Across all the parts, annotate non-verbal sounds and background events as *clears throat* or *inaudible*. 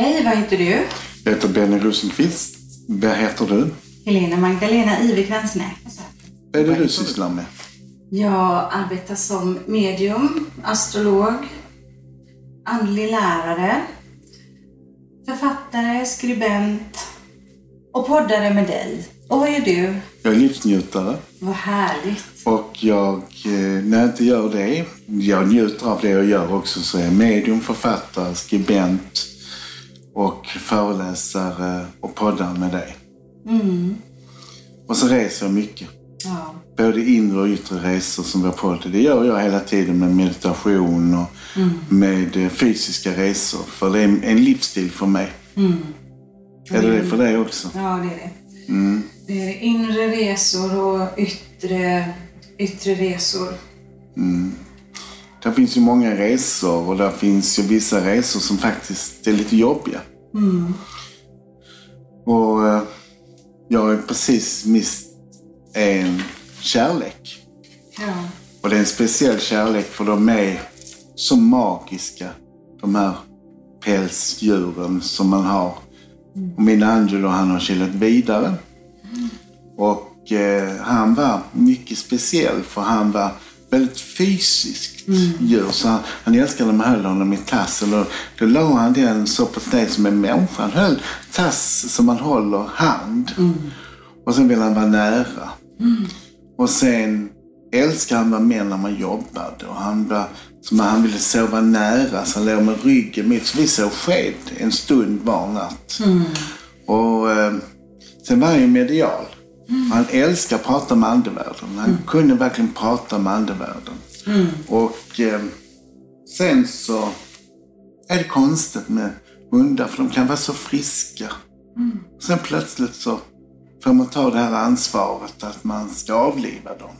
Hej, vad heter du? Jag heter Benny Rosenqvist. Vad heter du? Helena Magdalena Ivekrans Näs. Vad är det du sysslar med? Jag arbetar som medium, astrolog, andlig lärare, författare, skribent och poddare med dig. Och vad gör du? Jag är livsnjutare. Vad härligt. Och jag, eh, när jag inte gör det, jag njuter av det jag gör också, så är jag medium, författare, skribent och föreläsare och poddar med dig. Mm. Och så reser jag mycket. Ja. Både inre och yttre resor som vi har poddat. Det gör jag hela tiden med meditation och Mm. med eh, fysiska resor. För det är en livsstil för mig. Mm. Är det det för dig också? Ja, det är det. Mm. Det är inre resor och yttre, yttre resor. Det finns ju många resor och där finns ju vissa resor som faktiskt är lite jobbiga. Mm. Och eh, jag har precis mist en kärlek. Ja. Och det är en speciell kärlek för de är så magiska, de här pälsdjuren som man har. Och min Angelo han har kilat vidare. Och eh, han var mycket speciell för han var väldigt fysiskt djur. Så han, han älskade när man höll honom i tassen. Och då la han den så på ett som en människa. Han höll tass som man håller hand. Och sen ville han vara nära. Och sen älskade han att vara med när man jobbade. Och han, var, som han ville sova nära, så han låg med ryggen mot. Så vi sov sked en stund var natt. Och eh, sen var han ju medial. Han älskar att prata med andevärlden. Han kunde verkligen prata med andevärlden. Och eh, sen så är det konstigt med hundar, för de kan vara så friska. Sen plötsligt så får man ta det här ansvaret att man ska avliva dem.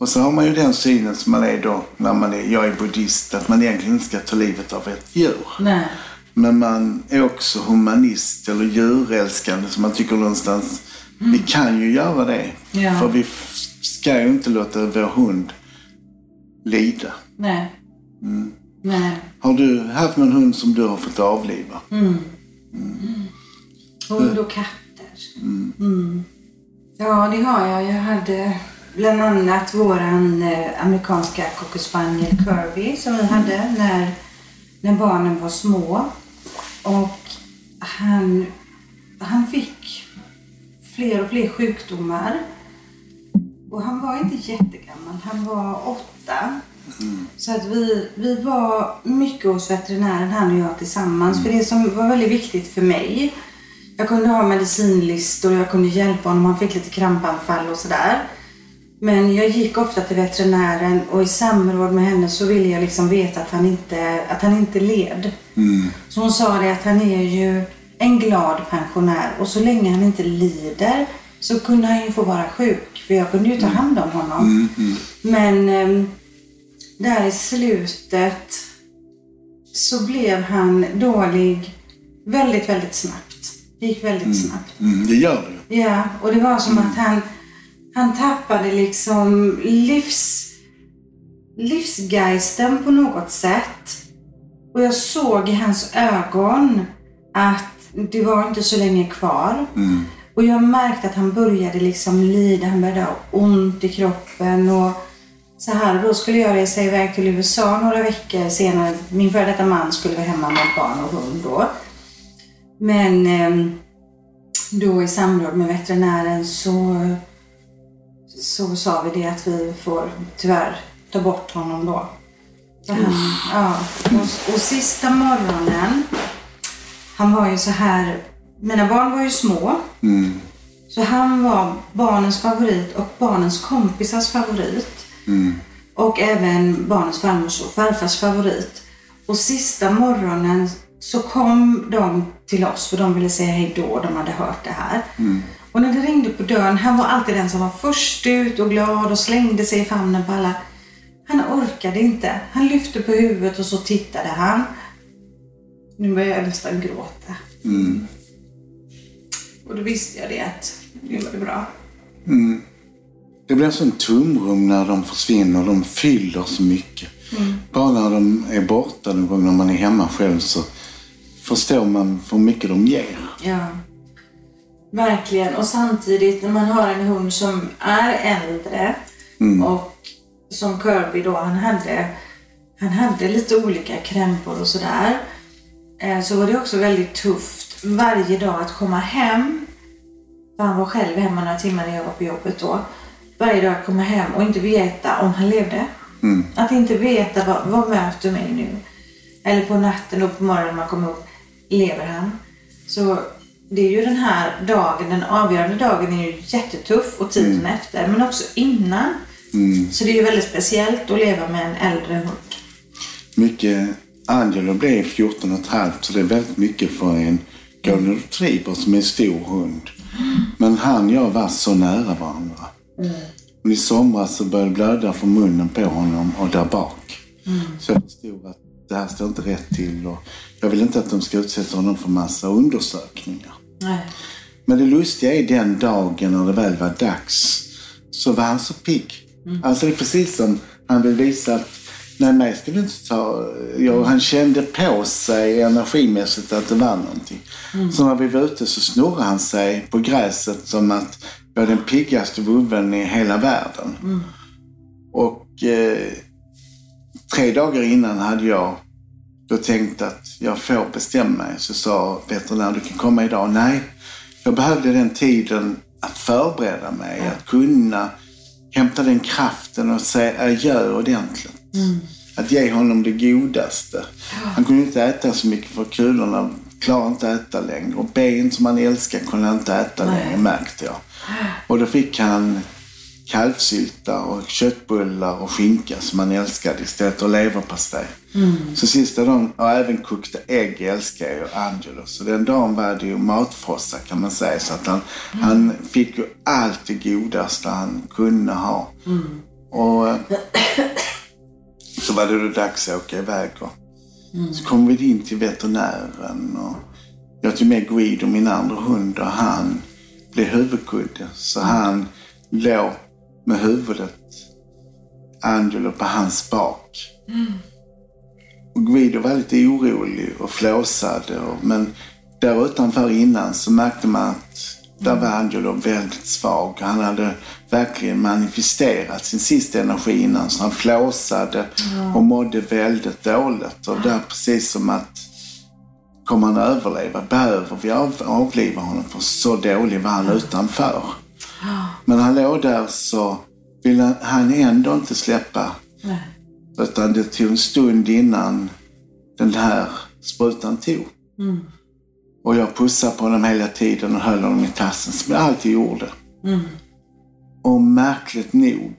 Och så har man ju den synen som man är då när man är, jag är buddhist, att man egentligen inte ska ta livet av ett djur. Nej. Men man är också humanist eller djurälskande så man tycker någonstans, vi kan ju göra det. Ja. För vi ska ju inte låta vår hund lida. Nej. Nej. Har du haft någon hund som du har fått avliva? Hund och katter. Mm. Ja, det har jag. Jag hade bland annat våran eh, amerikanska cocker spaniel Kirby som vi hade när, när barnen var små. Och han, han fick fler och fler sjukdomar. Och han var inte jättegammal. Han var åtta. Så att vi, vi var mycket hos veterinären, han och jag tillsammans. För det som var väldigt viktigt för mig. Jag kunde ha medicinlistor och jag kunde hjälpa honom. Han fick lite krampanfall och sådär. Men jag gick ofta till veterinären och i samråd med henne så ville jag liksom veta att han inte, att han inte led. Så hon sa det att han är ju en glad pensionär och så länge han inte lider så kunde han ju få vara sjuk. För jag kunde ju ta hand om honom. Men ehm, där i slutet så blev han dålig väldigt, väldigt snabbt. Det gick väldigt snabbt. Mm, det gör det. Ja, och det var som att han, han tappade liksom livs, livsgeisten på något sätt. Och jag såg i hans ögon att det var inte så länge kvar. Och jag märkte att han började liksom lida, han började ha ont i kroppen och så här. Då skulle jag resa iväg till USA några veckor senare. Min före detta man skulle vara hemma med barn och hund då. Men ehm, då i samråd med veterinären så, så sa vi det att vi får tyvärr ta bort honom då. Han, ja, och, och sista morgonen, han var ju så här, mina barn var ju små. Så han var barnens favorit och barnens kompisars favorit. Och även barnens farmors och farfars favorit. Och sista morgonen så kom de till oss för de ville säga hej då. De hade hört det här. Och när det ringde på dörren, han var alltid den som var först ut och glad och slängde sig i famnen på alla. Han orkade inte. Han lyfte på huvudet och så tittade han. Nu börjar jag nästan gråta. Och då visste jag det att nu var det bra. Det blir som tomrum när de försvinner. De fyller så mycket. Bara när de är borta någon gång när man är hemma själv så förstår man hur mycket de ger. Ja. Verkligen. Och samtidigt när man har en hund som är äldre och som Kirby då, han hade, han hade lite olika krämpor och sådär. Eh, Så var det också väldigt tufft varje dag att komma hem. För han var själv hemma några timmar när jag var på jobbet då. Varje dag att komma hem och inte veta om han levde. Att inte veta vad, vad möter mig nu. Eller på natten och på morgonen när man kommer upp. Lever han? Så det är ju den här dagen, den avgörande dagen är ju jättetuff och tiden efter. Men också innan. Så det är ju väldigt speciellt att leva med en äldre hund. Mycket, Angelo blev 14 och ett halvt så det är väldigt mycket för en golden retriever som är en stor hund. Men han och jag var så nära varandra. Men I somras så började det blöda från munnen på honom och där bak. Så jag förstod att det här står inte rätt till och jag vill inte att de ska utsätta honom för massa undersökningar. Nej. Men det lustiga är den dagen när det väl var dags så var han så pigg. Alltså det är precis som han vill visa att nej mig du inte ta... Ja, han kände på sig energimässigt att det var någonting. Så när vi var ute så snurrade han sig på gräset som att jag är den piggaste vovven i hela världen. Och eh, tre dagar innan hade jag då tänkt att jag får bestämma mig. Så sa veterinären, du kan komma idag. Nej, jag behövde den tiden att förbereda mig, att kunna hämta den kraften och säga adjö ordentligt. Att ge honom det godaste. Han kunde inte äta så mycket för kulorna klarar inte att äta längre. Och ben som han älskar kunde han inte äta längre märkte jag. Och då fick han kalvsylta och köttbullar och skinka som han älskade istället för leverpastej. Så sista dagen, och även kokta ägg älskar ju Angelo. Så den dagen var det ju matfrossa kan man säga. Så att han, han fick ju allt det godaste han kunde ha. Och eh, *clears throat* så var det då dags att åka iväg. Och, Så kom vi in till veterinären och jag tog med Guido, min andra hund, och han blev huvudkudde. Så han låg med huvudet, Angelo, på hans bak. Och Guido var lite orolig och flåsade. Och, men där utanför innan så märkte man att där var Angelo väldigt svag. Han hade verkligen manifesterat sin sista energi innan. Så han flåsade och mådde väldigt dåligt. Och det är precis som att kommer han överleva? Behöver vi av, avliva honom? För så dålig var han utanför. Men han låg där så ville han ändå inte släppa. Nej. Utan det tog en stund innan den här sprutan tog. Och jag pussade på honom hela tiden och höll honom i tassen som jag alltid gjorde. Och märkligt nog,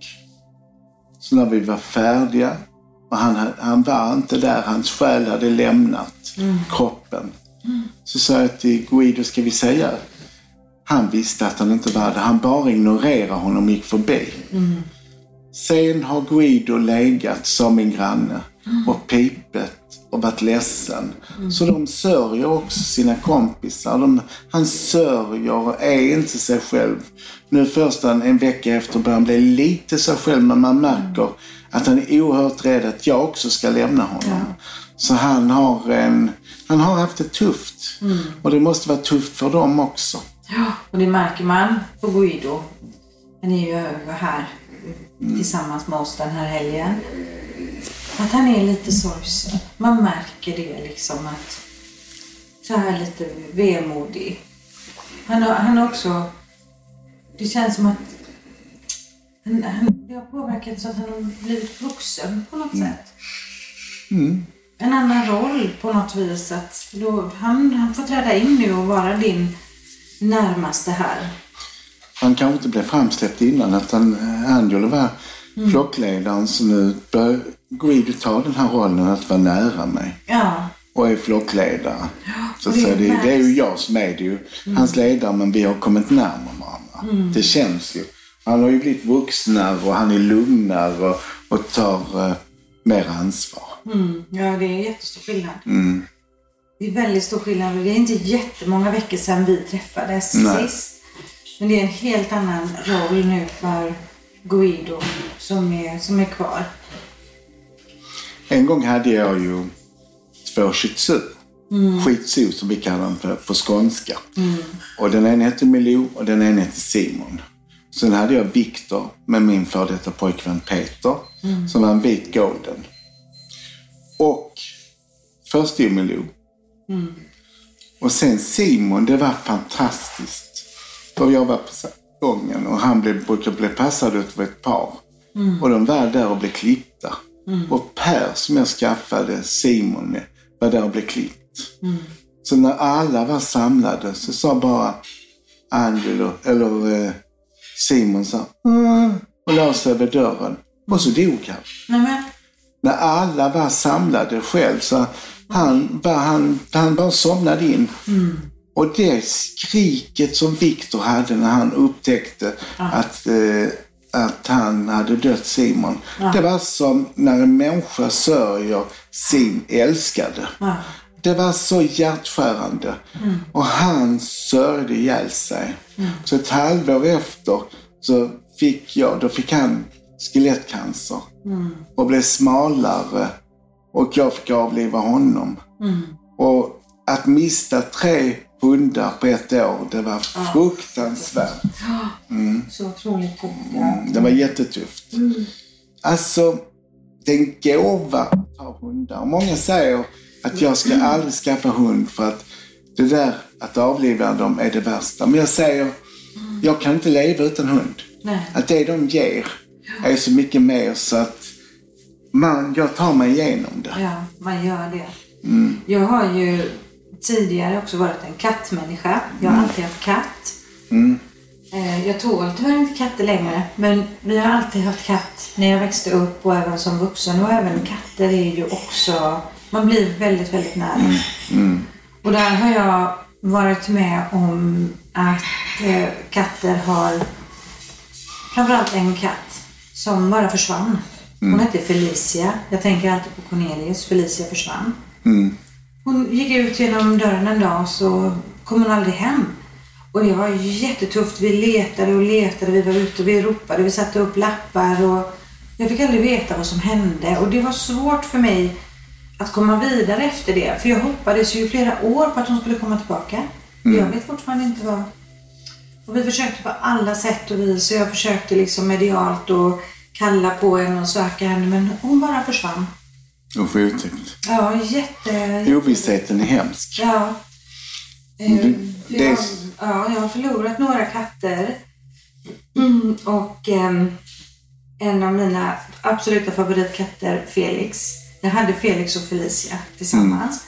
så när vi var färdiga och han, han var inte där, hans själ hade lämnat kroppen. Så sa jag till Guido, ska vi säga han visste att han inte var där. Han bara ignorerade honom och gick förbi. Sen har Guido legat som min granne och pipet och varit ledsen. Så de sörjer också sina kompisar. De, han sörjer och är inte sig själv. Nu först en, en vecka efter börjar han bli lite sig själv men man märker att han är oerhört rädd att jag också ska lämna honom. Så han har, en, han har haft det tufft. Och det måste vara tufft för dem också. Ja, och det märker man på Guido. Han är ju över här tillsammans med oss den här helgen. Att han är lite sorgsen. Man märker det liksom att så här lite vemodig. Han har, han har också... Det känns som att han, han, det har påverkat så att han har blivit vuxen på något sätt. En annan roll på något vis. Att då, han, han får träda in nu och vara din närmaste här. Han kanske inte blev framsläppt innan utan eh, Angelo var flockledaren så nu bör Guido ta den här rollen att vara nära mig Ja, och är flockledare. Så, och att det säga, det, märks. det är ju jag som är det ju. Hans ledare men vi har kommit närmare varandra. Det känns ju. Han har ju blivit vuxnare och han är lugnare och, och tar eh, mer ansvar. mm, ja det är jättestor skillnad. Det är väldigt stor skillnad och det är inte jättemånga veckor sedan vi träffades Nej. sist. Men det är en helt annan roll nu för Guido som är, som är kvar. En gång hade jag ju två shih tzu. Skitso som vi kallar den för på skånska. Och den ena hette Milou och den ena hette Simon. Sen hade jag Viktor med min före detta pojkvän Peter som var en vit golden. Och först är Milou. Och sen Simon, det var fantastiskt. För jag var på salongen och han blev, brukade bli passad av ett par. Och de var där och blev klippta. Och Per som jag skaffade Simon med var där och blev klippt. Så när alla var samlade så sa bara Angelo, eller eh, Simon sa "Mm", och la sig över dörren. Och så dog han. Men, När alla var samlade själv så han, var, han, han bara somnade in. Och det skriket som Viktor hade när han upptäckte att, eh, att han hade dött Simon. Det var som när en människa sörjer sin älskade. ja. Det var så hjärtskärande. Och han sörjde ihjäl sig. Så ett halvår efter så fick jag, då fick han skelettcancer. Och blev smalare. Och jag fick avliva honom. Och att mista tre hundar på ett år, det var fruktansvärt. Så otroligt tufft. Ja. Det var jättetufft. Alltså, det är en gåva att ha hundar. Många säger att jag ska aldrig skaffa hund för att det där att avliva dem är det värsta. Men jag säger, jag kan inte leva utan hund. Nej. Att det de ger är så mycket mer så att man, jag tar mig igenom det. Ja, man gör det. Jag har ju tidigare också varit en kattmänniska. Jag har alltid haft katt. Eh, Jag tål tyvärr inte katter längre, men vi har alltid haft katt när jag växte upp och även som vuxen. Och även katter är ju också... Man blir väldigt, väldigt nära. Och där har jag varit med om att eh, katter har... Framförallt en katt som bara försvann. Hon hette Felicia. Jag tänker alltid på Cornelius. Felicia försvann. Hon gick ut genom dörren en dag så kom hon aldrig hem. Och det var jättetufft. Vi letade och letade. Vi var ute och vi ropade. Vi satte upp lappar och jag fick aldrig veta vad som hände. Och det var svårt för mig att komma vidare efter det. För jag hoppades ju flera år på att hon skulle komma tillbaka. Jag vet fortfarande inte vad. Och vi försökte på alla sätt och vis. Och jag försökte liksom medialt och kalla på henne och söka henne. Men hon bara försvann. Usch, vad otäckt. Ja, jätte... Ovissheten är hemsk. Ja. Eh, Du- det är- jag, ja, jag har förlorat några katter. Mm, och ehm, en av mina absoluta favoritkatter, Felix. Jag hade Felix och Felicia tillsammans.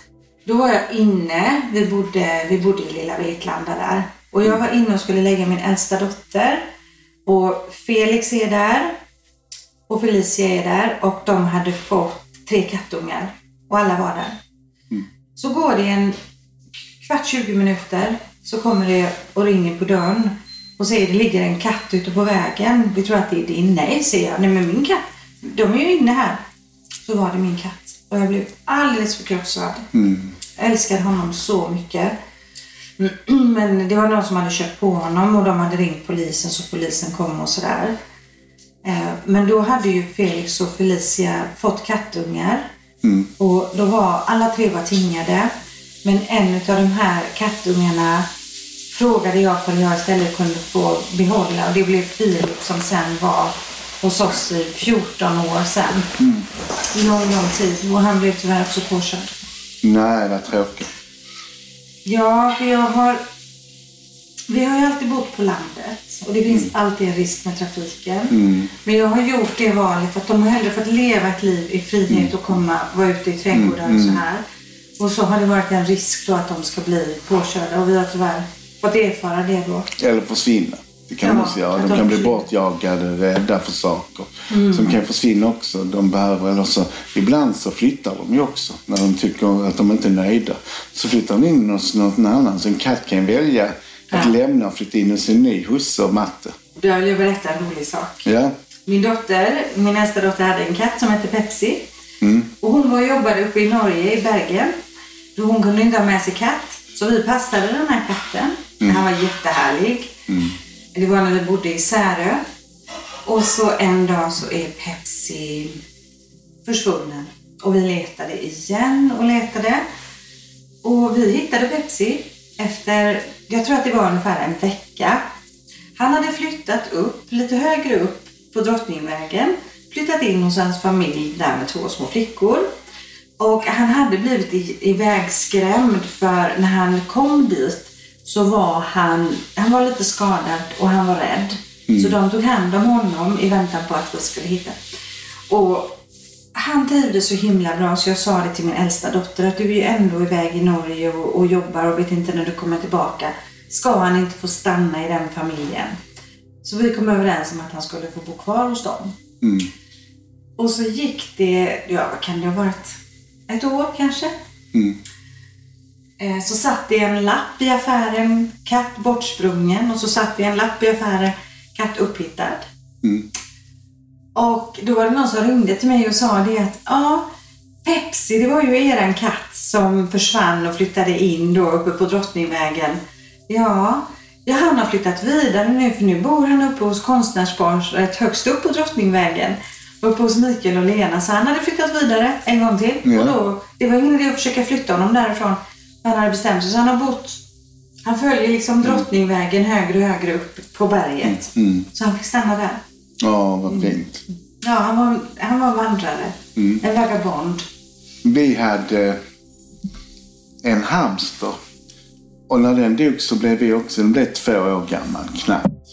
Då var jag inne, vi bodde, vi bodde i lilla Vetlanda där. Och jag var inne och skulle lägga min äldsta dotter. Och Felix är där. Och Felicia är där. Och de hade fått tre kattungar. Och alla var där. Så går det en kvart, 20 minuter så kommer det och ringer på dörren och säger det ligger en katt ute på vägen. Vi tror att det är din. Nej, säger jag. Nej, men min katt. De är ju inne här. Så var det min katt. Och jag blev alldeles förkrossad. Jag älskar honom så mycket. *clears throat* Men det var någon som hade kört på honom och de hade ringt polisen så polisen kom och sådär. Eh, Men då hade ju Felix och Felicia fått kattungar. Och då var alla tre var tingade. Men en av de här kattungarna frågade jag för jag istället kunde få behålla. Och det blev Filip som sen var hos oss i 14 år sedan. Lång, lång tid. Och han blev tyvärr också påkörd. Nej, vad tråkigt. Ja, för jag har... Vi har ju alltid bott på landet och det finns alltid en risk med trafiken. Men jag har gjort det valet att de har hellre fått leva ett liv i frihet och komma vara ute i trädgårdar och så här. Och så har det varit en risk då att de ska bli påkörda och vi har tyvärr fått erfara det då. Eller försvinna. Det kan Ja, man också göra. De de kan bli bortjagade, rädda för saker. Som kan försvinna också. De behöver, eller så, ibland så flyttar de ju också. När de tycker att de inte är nöjda. Så flyttar de in hos någon annan. Så en katt kan välja att Ja. lämna och flytta in hos en ny husse och matte. Då vill jag berätta en rolig sak. Ja. Min dotter, min äldsta dotter hade en katt som hette Pepsi. Och hon var och jobbade uppe i Norge, i Bergen. Då hon kunde inte ha med sig katt. Så vi passade den här katten. Han var jättehärlig. Det var när vi bodde i Särö. Och så en dag så är Pepsi försvunnen. Och vi letade igen och letade. Och vi hittade Pepsi efter, jag tror att det var ungefär en vecka. Han hade flyttat upp, lite högre upp på Drottningvägen. Flyttat in hos hans familj där med två små flickor. Och han hade blivit i- ivägskrämd för när han kom dit så var han, han var lite skadad och han var rädd. Så de tog hand om honom i väntan på att vi skulle hitta. Och han trivdes så himla bra så jag sa det till min äldsta dotter att du är ju ändå iväg i Norge och, och jobbar och vet inte när du kommer tillbaka. Ska han inte få stanna i den familjen? Så vi kom överens om att han skulle få bo kvar hos dem. Mm. Och så gick det, ja vad kan det ha varit? Ett år kanske? Mm. Eh, Så satt det en lapp i affären, katt bortsprungen. Och så satt det en lapp i affären, katt upphittad. Mm. Och då var det någon som ringde till mig och sa det att ja, Pepsi, det var ju eran katt som försvann och flyttade in då uppe på Drottningvägen. Ja, ja han har flyttat vidare nu för nu bor han uppe hos konstnärsparet högst upp på Drottningvägen. Uppe hos Mikael och Lena. Så han hade flyttat vidare en gång till. Ja. Och då, det var ingen idé att försöka flytta honom därifrån. Han hade bestämt sig. Så han har bott han följer liksom Drottningvägen högre och högre upp på berget. Mm. Så han fick stanna där. Ja, vad fint. Ja, han var, han var vandrare. En vagabond. Vi hade en hamster. Och när den dog så blev vi också, den blev två år gammal knappt.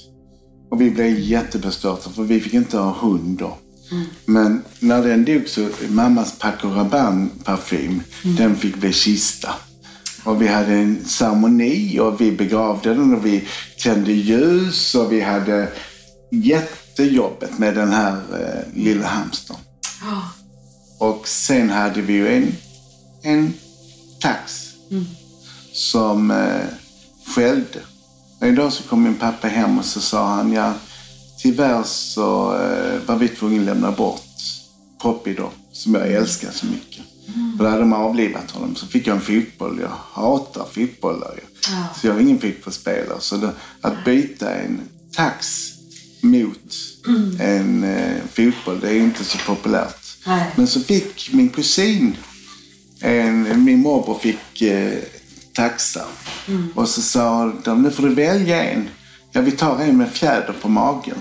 Och vi blev jättebestörta för vi fick inte ha hund då. Men när den dog så, mammas Paco Rabanne parfym, den fick bli kista. Och vi hade en ceremoni och vi begravde den och vi tände ljus och vi hade jättejobbet med den här eh, lilla hamstern. Ja. Och sen hade vi ju en, en tax som eh, skällde. Och en dag så kom min pappa hem och så sa han, ja tyvärr så eh, var vi tvungna att lämna bort Poppy då, som jag älskar så mycket. För då hade de avlivat honom. Så fick jag en fotboll. Jag hatar fotbollar ju. Ja. Så jag är ingen fotbollsspelare. Så det, att byta en tax mot en eh, fotboll, det är inte så populärt. Nej. Men så fick min kusin, en, min morbror fick eh, taxar. Och så sa de, nu får du välja en. Ja, vi tar en med fjäder på magen.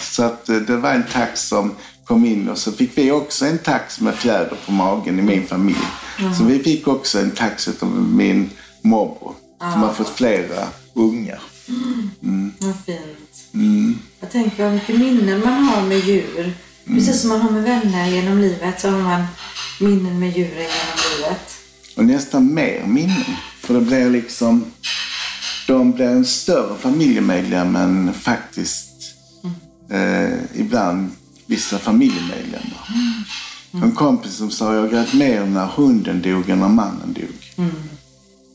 Så att eh, det var en tax som kom in och så fick vi också en tax med fjäder på magen i min familj. Så vi fick också en tax av min morbror som har fått flera ungar. Vad fint. Jag tänker vad mycket minnen man har med djur. Precis som man har med vänner genom livet så har man minnen med djuren genom livet. Och nästan mer minnen. För det blir liksom... De blir en större familjemedlem än faktiskt eh, ibland vissa familjemedlemmar. En kompis som sa jag grät mer när hunden dog än när mannen dog.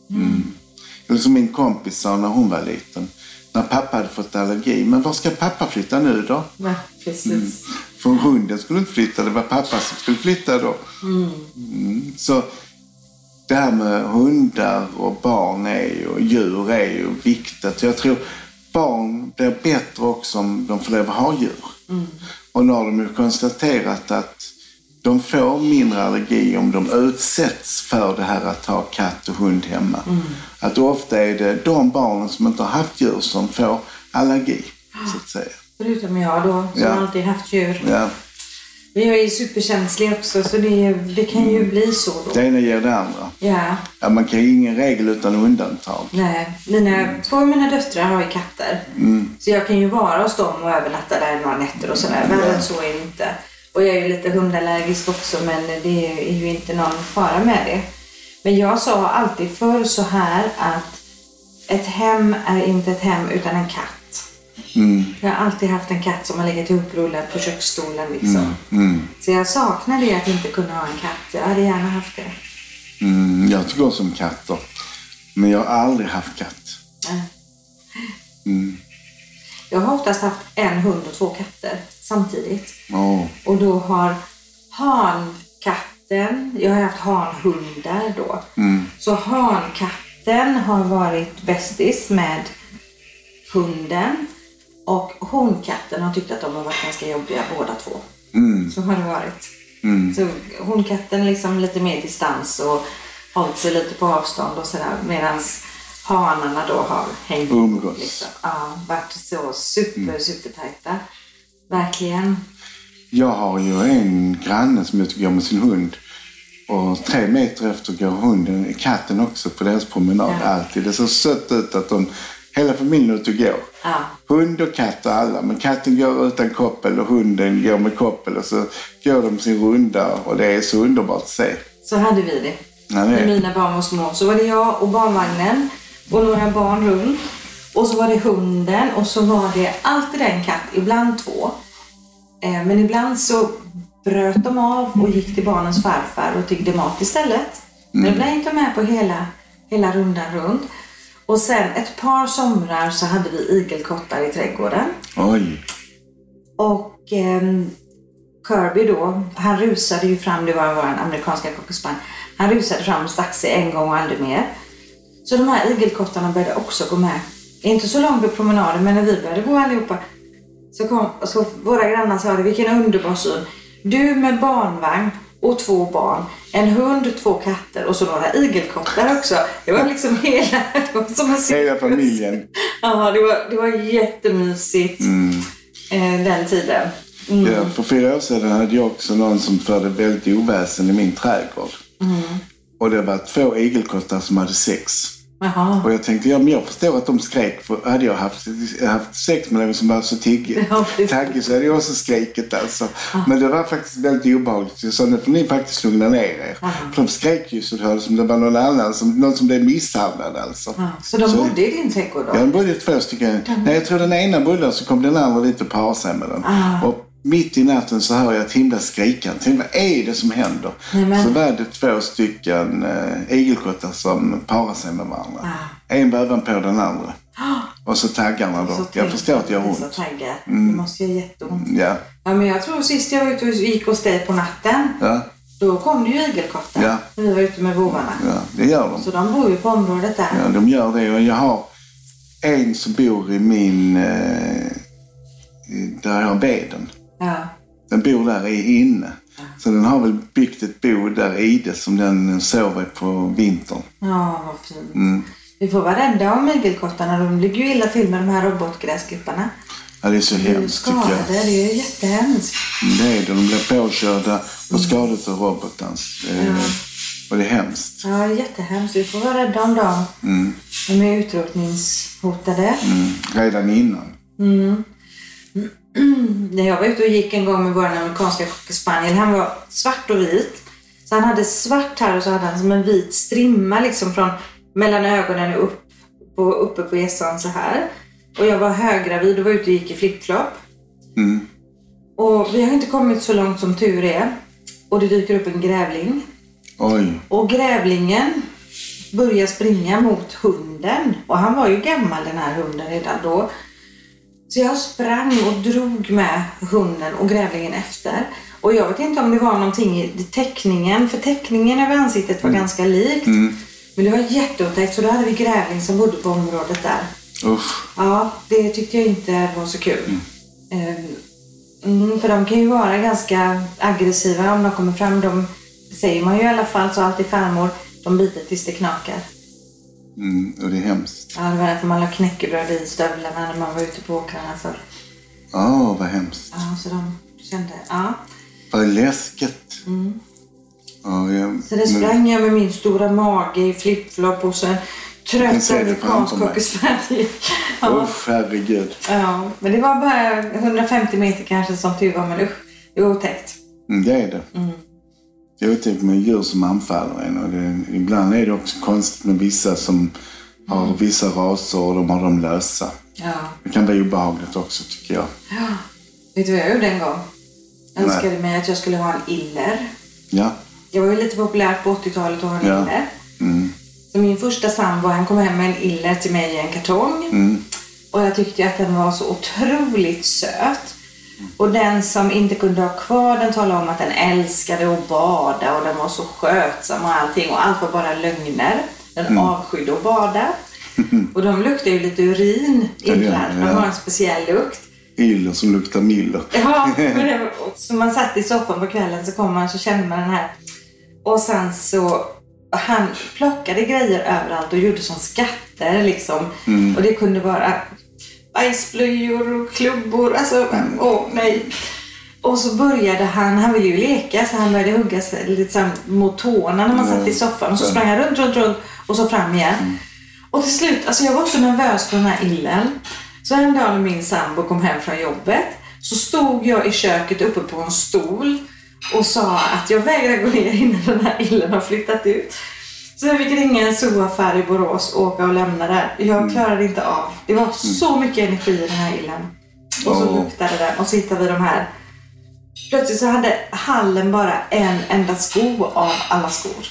Mm. Eller som min kompis sa när hon var liten. När pappa hade fått allergi. Men var ska pappa flytta nu då? Ja, precis. För hunden skulle inte flytta, det var pappa som skulle flytta då. Mm. Så det här med hundar och barn är och djur är ju viktigt. Jag tror barn blir bättre också om de får lov att ha djur. Och nu har de ju konstaterat att de får mindre allergi om de utsätts för det här att ha katt och hund hemma. Att ofta är det de barnen som inte har haft djur som får allergi, så att säga. Förutom jag då, som Ja. alltid haft djur. Ja, Men jag är ju superkänslig också så det, det kan ju bli så då. det ena ger det andra. Ja, Ja, man kan ju ingen regel utan undantag. nej. Mina, Två av mina döttrar har ju katter. Så jag kan ju vara hos dem och övernatta där några nätter och sådär. Värre än så är det inte. Och jag är ju lite hundallergisk också men det är ju inte någon fara med det. Men jag sa alltid förr så här att ett hem är inte ett hem utan en katt. Mm, Jag har alltid haft en katt som har legat ihoprullad på köksstolen liksom. mm, Så jag saknar det att inte kunna ha en katt. Jag hade gärna haft det. mm. Jag tycker också om katter. Men jag har aldrig haft katt. Mm. Jag har oftast haft en hund och två katter samtidigt. Åh, Och då har hankatten, jag har haft hanhundar då. mm, Så hankatten har varit bästis med hunden. Och honkatten har tyckt att de har varit ganska jobbiga båda två. mm, Så har det varit. mm. Så honkatten liksom lite mer distans och hållit sig lite på avstånd och sådär. Medan hanarna då har hängt Umgås. Liksom. Ja, varit så super, supertajta. Verkligen. Jag har ju en granne som jag går med sin hund. Och tre meter efter går hunden, katten också på deras promenad Ja. alltid. Det ser sött ut att de, hela familjen är ute och går. Ja. Hund och katt och alla. Men katten går utan koppel och hunden går med koppel. Och så går de sin runda och det är så underbart att se. Så hade vi det. Ja, det När är. mina barn var små så var det jag och barnvagnen och några barn runt. Och så var det hunden och så var det alltid en katt, ibland två. Eh, Men ibland så bröt de av och gick till barnens farfar och tiggde mat istället. Men ibland gick de med på hela, hela rundan runt. Och sen ett par somrar så hade vi igelkottar i trädgården. Oj. Och ehm, Kirby då, han rusade ju fram, det var vår amerikanska cockerspaniel. Han rusade fram och stack sig en gång och aldrig mer. Så de här igelkottarna började också gå med. Inte så långt på promenaden, men när vi började gå allihopa så kom så våra grannar sa det, vilken underbar syn. Du med barnvagn och två barn, en hund, två katter och så några igelkottar också. Det var liksom hela, *laughs* var som Hela familjen. Ja, det var, det var jättemysigt eh, den tiden. Mm. Ja, för fyra år sedan hade jag också någon som förde väldigt oväsen i min trädgård. Mm. Och det var två igelkottar som hade sex. Jaha. Och jag tänkte, ja men jag förstår att de skrek. För hade jag haft, haft sex med någon som var så tiggig, Ja, precis. taggig så hade jag också skrikit alltså. Men det var faktiskt väldigt obehagligt. Jag sa, nu får ni faktiskt lugna ner er. För de skrek ju så det hördes som det var någon annan, som, någon som blev misshandlad alltså. Ja, så de bodde i din trädgård då? Ja, de bodde två stycken. Nej, jag tror den ena bodde där så kom den andra dit och parade sig med den. Ah. Och mitt i natten så hör jag ett himla skrikande. Tänkte, vad är det som händer? Nämen. Så var det två stycken äh, igelkottar som parade sig med varandra. En var ovanpå den andra. Och så taggarna då. Ah. Så jag förstår att gör så ont. Mm. Det måste göra jätteont. Ja, Ja, men jag tror sist jag var ute och gick hos dig på natten, ja, då kom det ju igelkottar. Ja. När vi var ute med vovvarna. ja, det gör de. Så de bor ju på området där. Ja, de gör det. Och jag har en som bor i min... Eh, där jag har veden. Ja. Den bor där inne. Så den har väl byggt ett bo där i det som den sover på vintern. Ja, vad fint. Mm. Vi får vara rädda om igelkottarna. De ligger ju illa till med de här robotgräsklipparna. Ja, det är så ju hemskt tycker skadade. jag. Det är ju jättehemskt. Det är det. De blir påkörda och skadade av robotens. Eh, Och det är hemskt. Ja, jättehemskt. Vi får vara rädda om dem. Mm. De är utrotningshotade. Mm. Redan innan. *clears throat* När jag var ute och gick en gång med vår amerikanska cockerspaniel, han var svart och vit. Så han hade svart här och så hade han som en vit strimma liksom från mellan ögonen och upp på, uppe på hjässan så här. Och jag var höggravid och var ute och gick i flipflop. Mm. Och vi har inte kommit så långt som tur är. Och det dyker upp en grävling. Oj. Och grävlingen börjar springa mot hunden. Och han var ju gammal den här hunden redan då. Så jag sprang och drog med hunden och grävlingen efter. Och jag vet inte om det var någonting i teckningen, för teckningen över ansiktet var ganska likt. Men det var jätteotäckt, så då hade vi grävling som bodde på området där. Usch. Ja, det tyckte jag inte var så kul. Ehm, Mm, för de kan ju vara ganska aggressiva om de kommer fram. De säger man ju i alla fall, så alltid farmor, de biter tills det knakar. Mm. Och det är hemskt. Ja, det var därför man la knäckebröd i stövlarna när man var ute på åkrarna förr. Åh, vad hemskt. Ja, så de kände, ja. Vad läskigt. Ja, jag, Mm. Så det sprang jag med min stora mage i flipflop och en trött amerikansk. Ja. Usch, herregud. ja, men det var bara 150 meter kanske som tur var, men usch, det var otäckt. Mm, det är det. Det är otäckt med djur som anfaller en. Och det, ibland är det också konstigt med vissa som har vissa raser och de har dem lösa. Ja. Det kan vara obehagligt också tycker jag. ja. Vet du vad jag gjorde en gång? Jag Nej. önskade mig att jag skulle ha en iller. Ja. Det var ju lite populärt på 80-talet att ha en Ja. iller. Mm. Så min första sambo han kom hem med en iller till mig i en kartong. Mm. Och jag tyckte att den var så otroligt söt. Och den som inte kunde ha kvar den talade om att den älskade att bada och den var så skötsam och allting. Och allt var bara lögner. Den Mm. avskydde att bada. *laughs* Och de luktar ju lite urin, illar. de, har en speciell lukt. Iller som luktar miller. *laughs* Ja, det *laughs* så man satt i soffan på kvällen så kom man så kände man den här. Och sen så han plockade grejer överallt och gjorde som skatter liksom. Och det kunde vara bajsblöjor och klubbor. Alltså, åh nej. Och så började han, han ville ju leka så han började hugga sig liksom mot tårna när man satt i soffan. Och så sprang han runt, runt, runt och så fram igen. Och till slut, alltså jag var så nervös på den här illen. Så en dag när min sambo kom hem från jobbet så stod jag i köket uppe på en stol och sa att jag vägrar gå ner innan den här illen har flyttat ut. Så jag fick ringa en zooaffär i Borås och åka och lämna där. Jag klarade inte av. Det var så mycket energi i den här illen. Och så luktade den och så hittade vi de här. Plötsligt så hade hallen bara en enda sko av alla skor.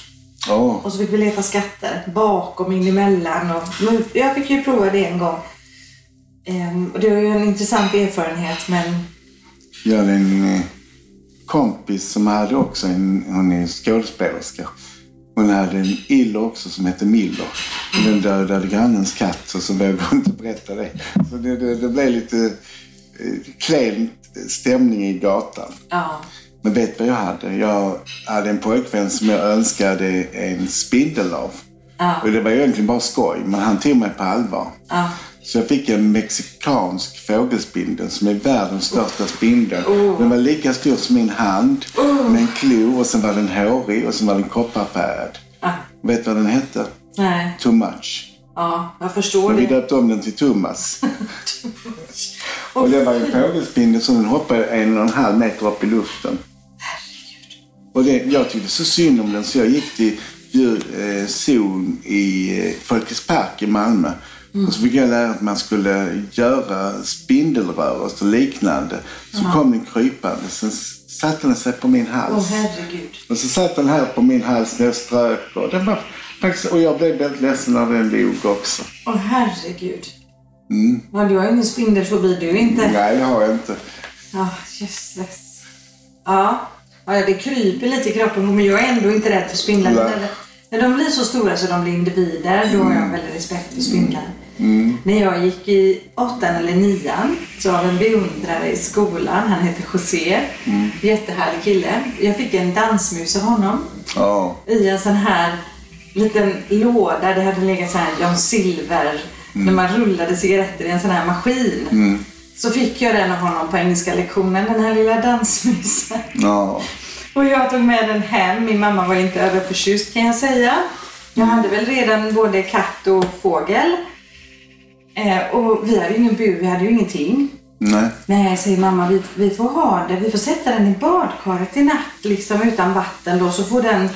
Åh, Och så fick vi leta skatter bakom, in emellan. Och, jag fick ju prova det en gång. Ehm, och det var ju en intressant erfarenhet men jag hade en eh, kompis som hade också en, hon är skådespelerska. Hon hade en iller också som hette Miller. Och den dödade grannens katt så, så vågade hon inte berätta det. Så det, det, det blev lite eh, klen stämning i gatan. ja. Men vet du vad jag hade? Jag hade en pojkvän som jag önskade en spindel av. Ja. Och det var ju egentligen bara skoj, men han tog mig på allvar. Ja. Så jag fick en mexikansk fågelspindel som är världens största spindel. Den var lika stor som min hand med en klo och sen var den hårig och sen var den kopparfärgad. Ja. Vet du vad den hette? Nej. Too much. Ja, jag förstår vi det. döpte om den till Thomas. *laughs* och det var en fågelspindel som hoppade en och en halv meter upp i luften. Och det, jag tyckte så synd om den så jag gick till djur, eh, i eh, Folkets Park i Malmö. Och så fick jag lära att man skulle göra spindelrörelser och liknande. Så kom den krypande. Sen satte den sig på min hals. Åh herregud. Och så satt den här på min hals när jag strök. Och, den var, faktiskt, och jag blev väldigt ledsen när den log också. Åh herregud. Ja, du har ingen spindelfobi du inte. Nej, det har jag inte. Ja, jösses. Ja. ja, det kryper lite i kroppen men jag är ändå inte rädd för spindlar. När- de blir så stora så de blir individer, då har jag väldigt respekt för spindlar. När jag gick i åttan eller nian så var det en beundrare i skolan. Han heter José. Jättehärlig kille. Jag fick en dansmus av honom Ja. i en sån här liten låda. Det hade legat så här John Silver, när man rullade cigaretter i en sån här maskin. Så fick jag den av honom på engelska lektionen, den här lilla dansmusen. Ja. Och jag tog med den hem. Min mamma var inte överförtjust kan jag säga. Jag hade väl redan både katt och fågel. Eh, och vi hade ju ingen bur, vi hade ju ingenting. Nej. Nej, säger mamma, vi, vi får ha det. Vi får sätta den i badkaret i natt liksom utan vatten då. Så får den,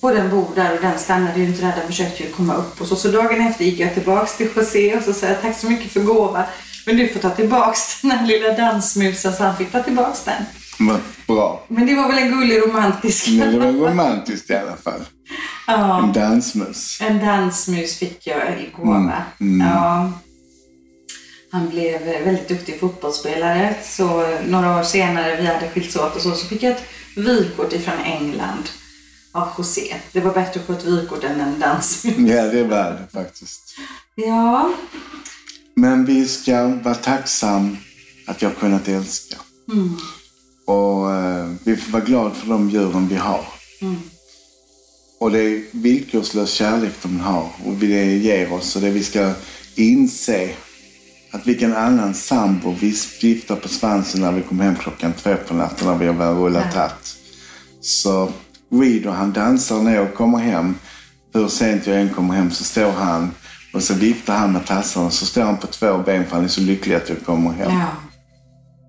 får den bo där och den stannade ju inte där. Den försökte ju komma upp och så. Så dagen efter gick jag tillbaks till José och så sa jag tack så mycket för gåvan. Men du får ta tillbaks den här lilla dansmusen så han fick ta tillbaks den. Vad bra. Men det var väl en gullig romantisk. Men det var romantiskt i alla fall. *laughs* ja. En dansmus. En dansmus fick jag i gåva. Ja. Han blev väldigt duktig fotbollsspelare. Så några år senare, vi hade skilts åt och så, så fick jag ett vykort ifrån England av José. Det var bättre att få ett vykort än en dansmus. Ja, det var det faktiskt. Ja, Men vi ska vara tacksam att har kunnat älska. Och eh, vi får vara glada för de djuren vi har. Och det är villkorslös kärlek de har och det ger oss. Och det vi ska inse att vilken annan sambo vi viftar på svansen när vi kommer hem klockan två på natten när vi har väl rullat hatt. Så Reader han dansar ner och kommer hem. Hur sent jag än kommer hem så står han och så viftar han med tassarna så står han på två ben för han är så lycklig att jag kommer hem. ja.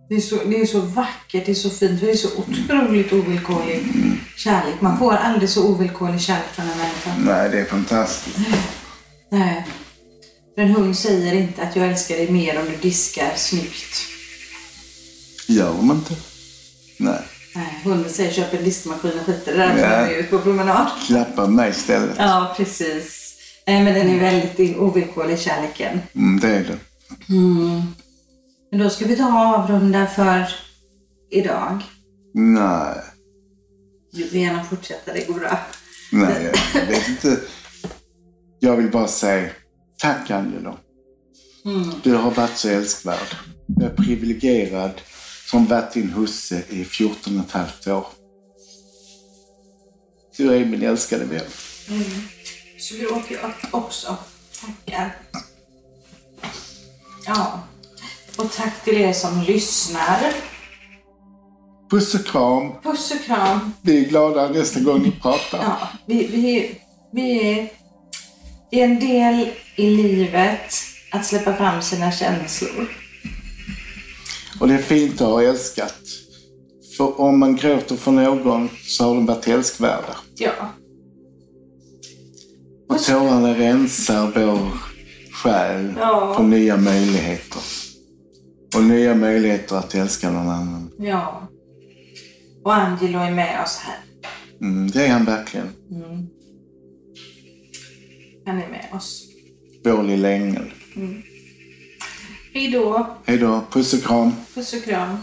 Det är, så, det är så vackert, det är så fint, det är så otroligt ovillkorlig kärlek. Man får aldrig så ovillkorlig kärlek från en människa. Nej, det är fantastiskt. Nej. För en hund säger inte att jag älskar dig mer om du diskar snyggt. Gör de inte? Nej. Nej, hunden säger köp en diskmaskin och skiter det där när vi är ute på promenad. Klappa mig istället. Ja, precis. Nej, men den är väldigt ovillkorlig, kärleken. Mm, det är det. Men då ska vi ta och avrunda för idag. Nej. Du får gärna fortsätta, det går bra. Nej, jag vet inte. Jag vill bara säga tack Angelo. Du har varit så älskvärd. Jag är privilegierad som varit din husse i 14 och ett halvt år. Du är min älskade vän. Så gråter jag också. Tackar. Ja. Och tack till er som lyssnar. Puss och kram. Puss och kram. Vi är glada nästa gång ni pratar. Ja, vi, vi, vi är, det är en del i livet att släppa fram sina känslor. Och det är fint att ha älskat. För om man gråter för någon så har de varit älskvärda. Ja. Och tårarna rensar vår själ Ja. för nya möjligheter. Och nya möjligheter att älska någon annan. Ja. Och Angelo är med oss här. Mm, det är han verkligen. Han är med oss. Vår lilla ängel. Hej då. Hej då. Puss och kram. Puss och kram.